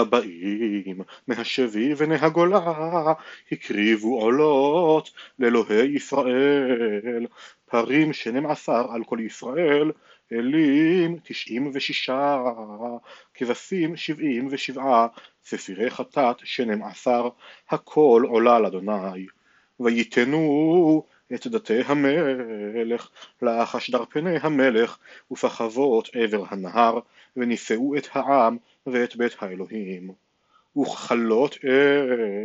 הבאים מהשבי ונהגולה הקריבו עולות לאלוהי ישראל. פרים שנים עשר על כל ישראל אלים תשעים ושישה כבשים שבעים ושבעה ספירי חטאת שנים עשר הכל עולה לאדוני ויתנו את דתי המלך לאחשדר פני המלך ופחבות עבר הנהר ונישאו את העם ואת בית האלוהים. וככלות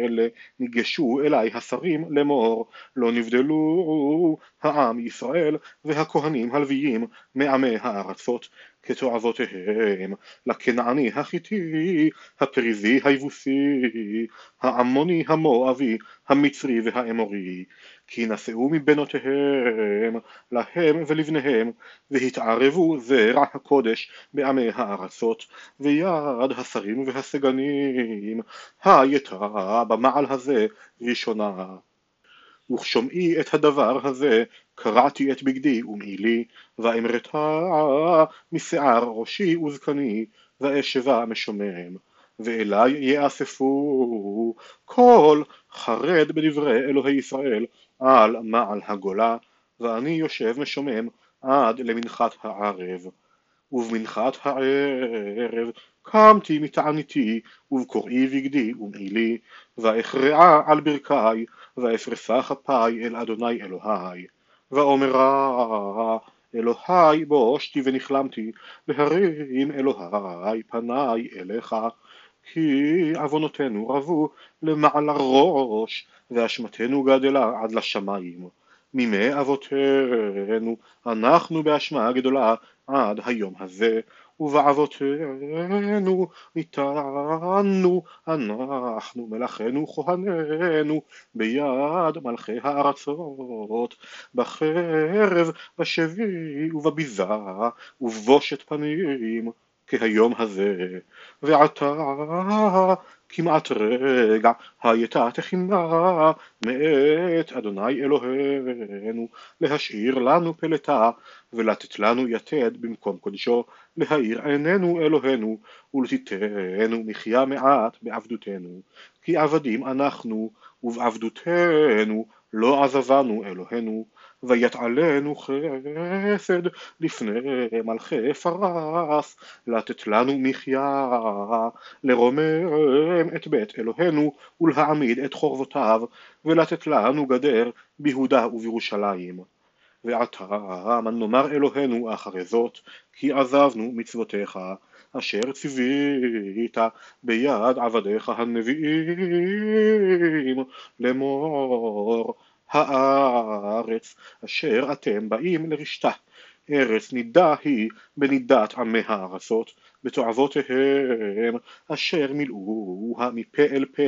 אלה ניגשו אלי השרים לאמור לא נבדלו העם ישראל והכהנים הלוויים מעמי הארצות כתועבותיהם לכנעני החיתי הפריזי היבוסי העמוני המואבי המצרי והאמורי. כי נשאו מבנותיהם להם ולבניהם והתערבו זרע הקודש בעמי הארצות ויד השרים והסגנים. הייתה במעל הזה ראשונה וכשומעי את הדבר הזה קרעתי את בגדי ומעילי ואמרתה משיער ראשי וזקני ואשבה משומם ואלי יאספו. כל חרד בדברי אלוהי ישראל על מעל הגולה ואני יושב משומם עד למנחת הערב. ובמנחת הערב קמתי מתעניתי ובקוראי בגדי ומעילי ואכרעה על ברכי ואפרסה כפיי אל אדוני אלוהי. ואומרה אלוהי בושתי ונכלמתי להרים אלוהי פניי אליך כי עוונותינו רבו למעל הראש ואשמתנו גדלה עד לשמיים. מימי אבותינו אנחנו באשמה גדולה עד היום הזה ובאבותינו ניתנו אנחנו מלאכינו כהנינו ביד מלכי הארצות בחרב בשבי ובביזה ובבושת פנים כהיום הזה ועתה כמעט רגע הייתה תחינה מאת אדוני אלוהינו להשאיר לנו פלטה ולתת לנו יתד במקום קודשו להאיר עינינו אלוהינו ולתיתנו מחיה מעט בעבדותנו. כי עבדים אנחנו ובעבדותנו לא עזבנו אלוהינו ויתעלנו חסד לפני מלכי פרס לתת לנו מחיה לרומם את בית אלוהינו ולהעמיד את חורבותיו ולתת לנו גדר ביהודה ובירושלים ועתה נאמר אלוהינו אחרי זאת כי עזבנו מצוותיך אשר ציווית ביד עבדיך הנביאים לאמור הארץ אשר אתם באים לרשתה ארץ נידה היא בנידת עמי הארצות בתועבותיהם אשר מילאוה מפה אל פה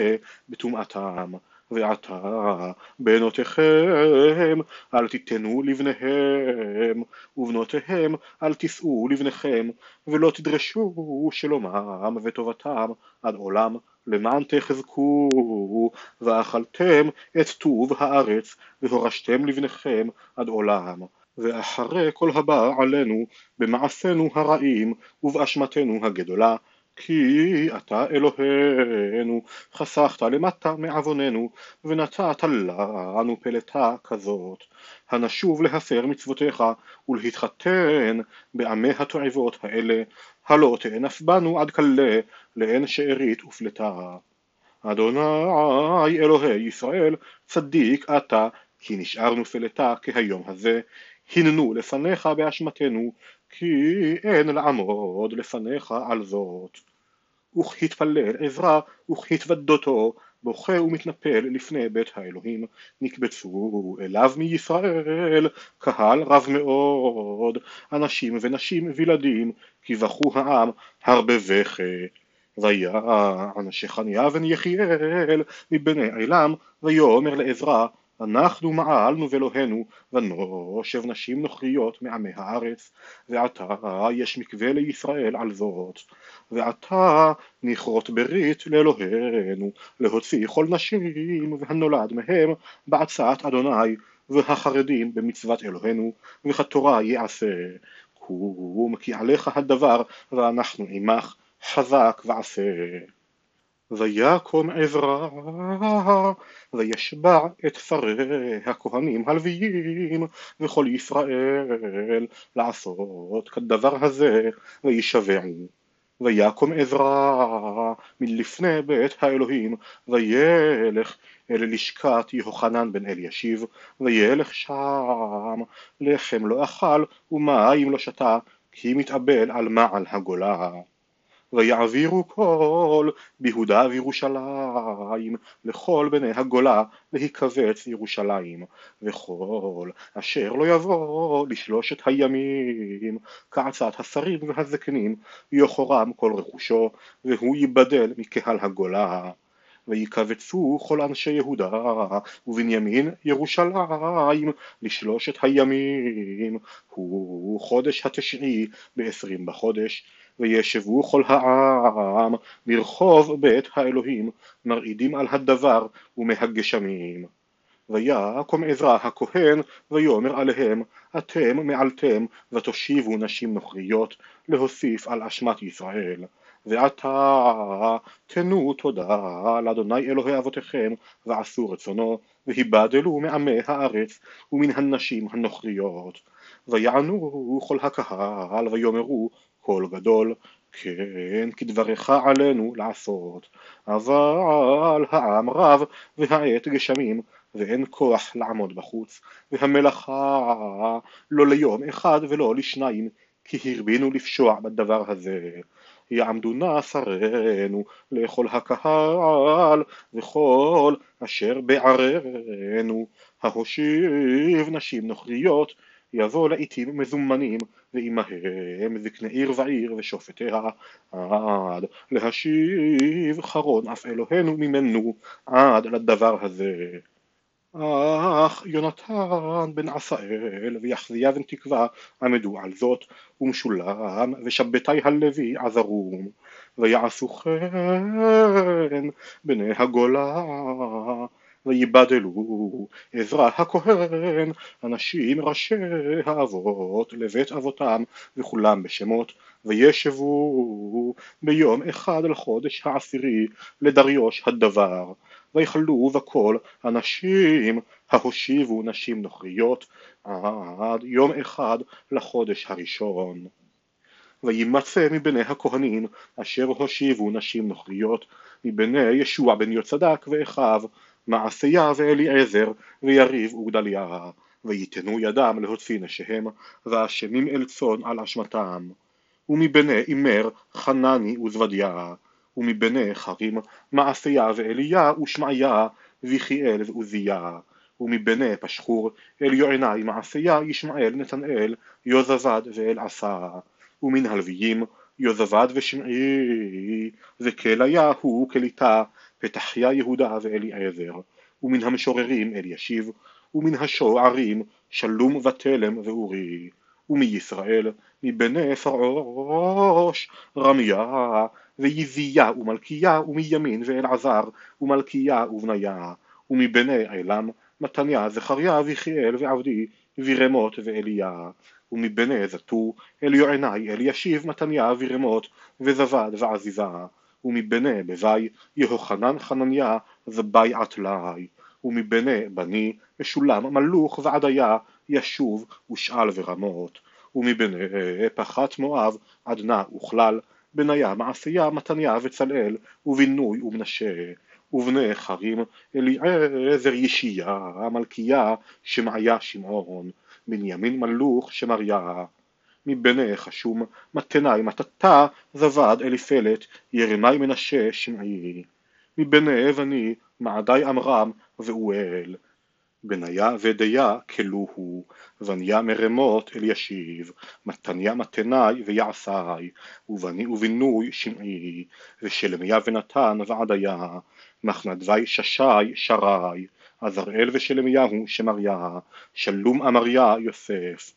בטומאתם ועתה בנותיכם אל תיתנו לבניהם ובנותיהם אל תישאו לבניכם ולא תדרשו שלומם וטובתם עד עולם למען תחזקו. ואכלתם את טוב הארץ והורשתם לבניכם עד עולם. ואחרי כל הבא עלינו במעשינו הרעים ובאשמתנו הגדולה כי אתה אלוהינו חסכת למטה מעווננו ונתת לנו פלטה כזאת. הנשוב להפר מצוותיך ולהתחתן בעמי התועבות האלה. הלא תאנף בנו עד כלה לאין שארית ופלטה. אדוני אלוהי ישראל צדיק אתה כי נשארנו פלטה כהיום הזה. הננו לפניך באשמתנו כי אין לעמוד לפניך על זאת. וכהתפלל עזרה וכהתוודותו בוכה ומתנפל לפני בית האלוהים. נקבצו אליו מישראל קהל רב מאוד. אנשים ונשים וילדים כי בכו העם הרבה בכה. ויען שכניה בן יחיאל מבני עילם ויאמר לעזרה אנחנו מעלנו ואלוהינו ונושב נשים נוכריות מעמי הארץ ועתה יש מקווה לישראל על זאת ועתה נכרות ברית לאלוהינו להוציא כל נשים והנולד מהם בעצת אדוני והחרדים במצוות אלוהינו וכתורה יעשה. קום כי עליך הדבר ואנחנו עמך חזק ועשה ויקום עזרא וישבע את שרי הכהנים הלוויים וכל ישראל לעשות כדבר הזה וישבעו. ויקום עזרא מלפני בית האלוהים וילך אל לשכת יהוחנן בן אלישיב וילך שם לחם לא אכל ומים לא שתה כי מתאבל על מעל הגולה ויעבירו כל ביהודה וירושלים לכל בני הגולה להיקבץ ירושלים. וכל אשר לא יבוא לשלושת הימים כעצת השרים והזקנים יחורם כל רכושו והוא ייבדל מקהל הגולה ויקבצו כל אנשי יהודה ובנימין ירושלים לשלושת הימים. הוא חודש התשעי בעשרים בחודש וישבו כל העם ברחוב בית האלוהים מרעידים על הדבר ומהגשמים. ויקום עזרא הכהן ויאמר עליהם אתם מעלתם ותושיבו נשים נוכריות להוסיף על אשמת ישראל ועתה תנו תודה לאדוני אלוהי אבותיכם ועשו רצונו והיבדלו מעמי הארץ ומן הנשים הנוכריות. ויענו כל הקהל ויאמרו קול גדול כן כדברך עלינו לעשות. אבל העם רב והעת גשמים ואין כוח לעמוד בחוץ. והמלאכה לא ליום אחד ולא לשניים כי הרבינו לפשוע בדבר הזה. יעמדו נא שרינו לכל הקהל וכל אשר בערנו. ההושיב נשים נוכריות יבוא לעתים מזומנים ועמהם זקני עיר ועיר ושופטיה עד להשיב חרון אף אלוהינו ממנו עד לדבר הזה אך יונתן בן עשאל ויחזיה בן תקווה עמדו על זאת ומשולם ושבתי הלוי עזרום ויעשו כן בני הגולה ויבדלו עזרא הכהן אנשים ראשי האבות לבית אבותם וכולם בשמות וישבו ביום אחד לחודש העשירי לדריוש הדבר. ויכלו בכל אנשים ההושיבו נשים נוכריות עד יום אחד לחודש הראשון. וימצא מבני הכהנים אשר הושיבו נשים נוכריות מבני ישוע בן יוצדק ואחיו מעשיה ואליעזר ויריב וגדליה ויתנו ידם להוציא נשיהם ואשמים אל צאן על אשמתם. ומבני אימר חנני וזבדיה ומבני חרים מעשיה ואליה ושמעיה ויחיאל ועוזיה. ומבני פשחור אל יוענאי מעשיה ישמעאל נתנאל יוזבד ואלעשה ומן הלוויים יוזבד ושמעי וכליה הוא כליטה פתחיה יהודה ואליעזר ומן המשוררים אלישיב ומן השוערים שלום ותלם ואורי ומישראל מבני פרעוש רמיה ויזיה ומלכיה ומימין ואלעזר ומלכיה ובניה ומבני עילם מתניה זכריה ויחיאל ועבדי וירמות ואליה ומבני זתור אליוענאי אלישיב מתניה וירמות וזבד ועזיזה ומבני בבי יהוחנן חנניה זבי עטלאי ומבני בני משולם מלוך ועדיה ישוב ושאל ורמות ומבני פחת מואב עדנה וכלל בניה מעשיה מתניה וצלאל ובינוי ומנשה ובני חרים אליעזר ישיה מלכיה שמעיה שמעון בנימין מלוך שמריה מבני חשום מתנאי. מתתה זבד אליפלת ירמי מנשה שמעי. מבני אבני מעדי עמרם ואואל בניה ודיה כלוהו, וניה מרמות אלישיב, מתניה מתנאי ויעשי, ובני ובינוי שמעי, ושלמיה ונתן ועדיה, מחנדווי ששי שרי, עזראל ושלמיהו שמריה, שלום אמריה יוסף,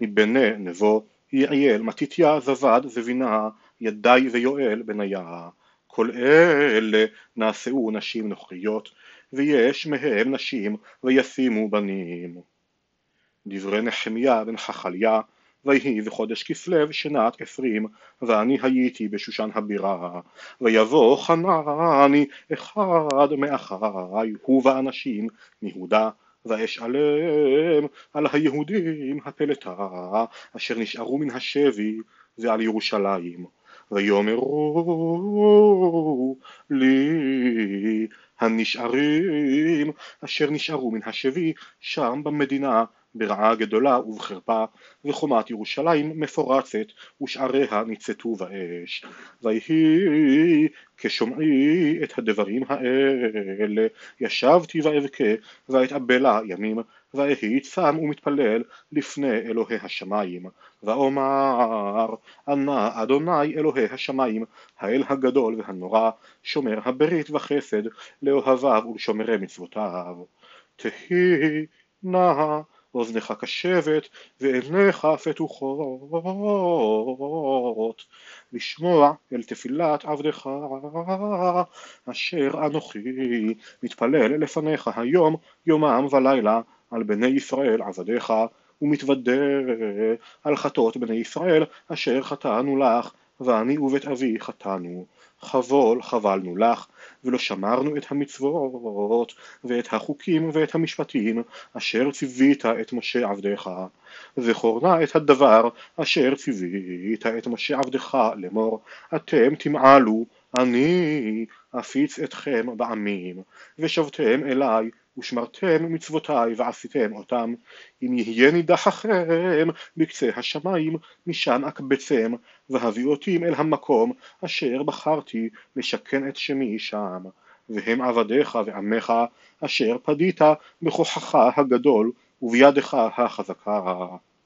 מבני נבו יעיאל מתתיה זבד זבינה, ידי ויואל בניה, כל אלה נעשאו נשים נוכריות ויש מהם נשים וישימו בנים. דברי נחמיה בן חכליה ויהי בחודש כסלו שנת עשרים, ואני הייתי בשושן הבירה. ויבוא חנני אחד מאחי, הוא ואנשים מיהודה, ואשאלם על היהודים הפלטה, אשר נשארו מן השבי, ועל ירושלים. ויאמרו לי הנשארים אשר נשארו מן השבי שם במדינה ברעה גדולה ובחרפה וחומת ירושלים מפורצת ושעריה ניצתו באש. ויהי כשומעי את הדברים האלה ישבתי ואבכה ואתאבלה ימים ואהי צם ומתפלל לפני אלוהי השמיים. ואומר ענה אדוני אלוהי השמיים האל הגדול והנורא שומר הברית וחסד לאוהביו ולשומרי מצוותיו. תהי נא אוזנך קשבת ועיניך פתוחות לשמוע אל תפילת עבדך אשר אנוכי מתפלל לפניך היום יומם ולילה על בני ישראל עבדיך ומתוודה על חטאות בני ישראל אשר חטאנו לך ואני ובית אבי חטאנו חבול חבלנו לך ולא שמרנו את המצוות ואת החוקים ואת המשפטים אשר ציווית את משה עבדך זכור נא את הדבר אשר ציווית את משה עבדך לאמור אתם תמעלו אני אפיץ אתכם בעמים ושבתם אליי ושמרתם מצוותיי ועשיתם אותם. אם יהיה נידחכם בקצה השמיים משם אקבצם והביאו אותי אל המקום אשר בחרתי לשכן את שמי שם. והם עבדיך ועמך אשר פדית בכוחך הגדול ובידך החזקה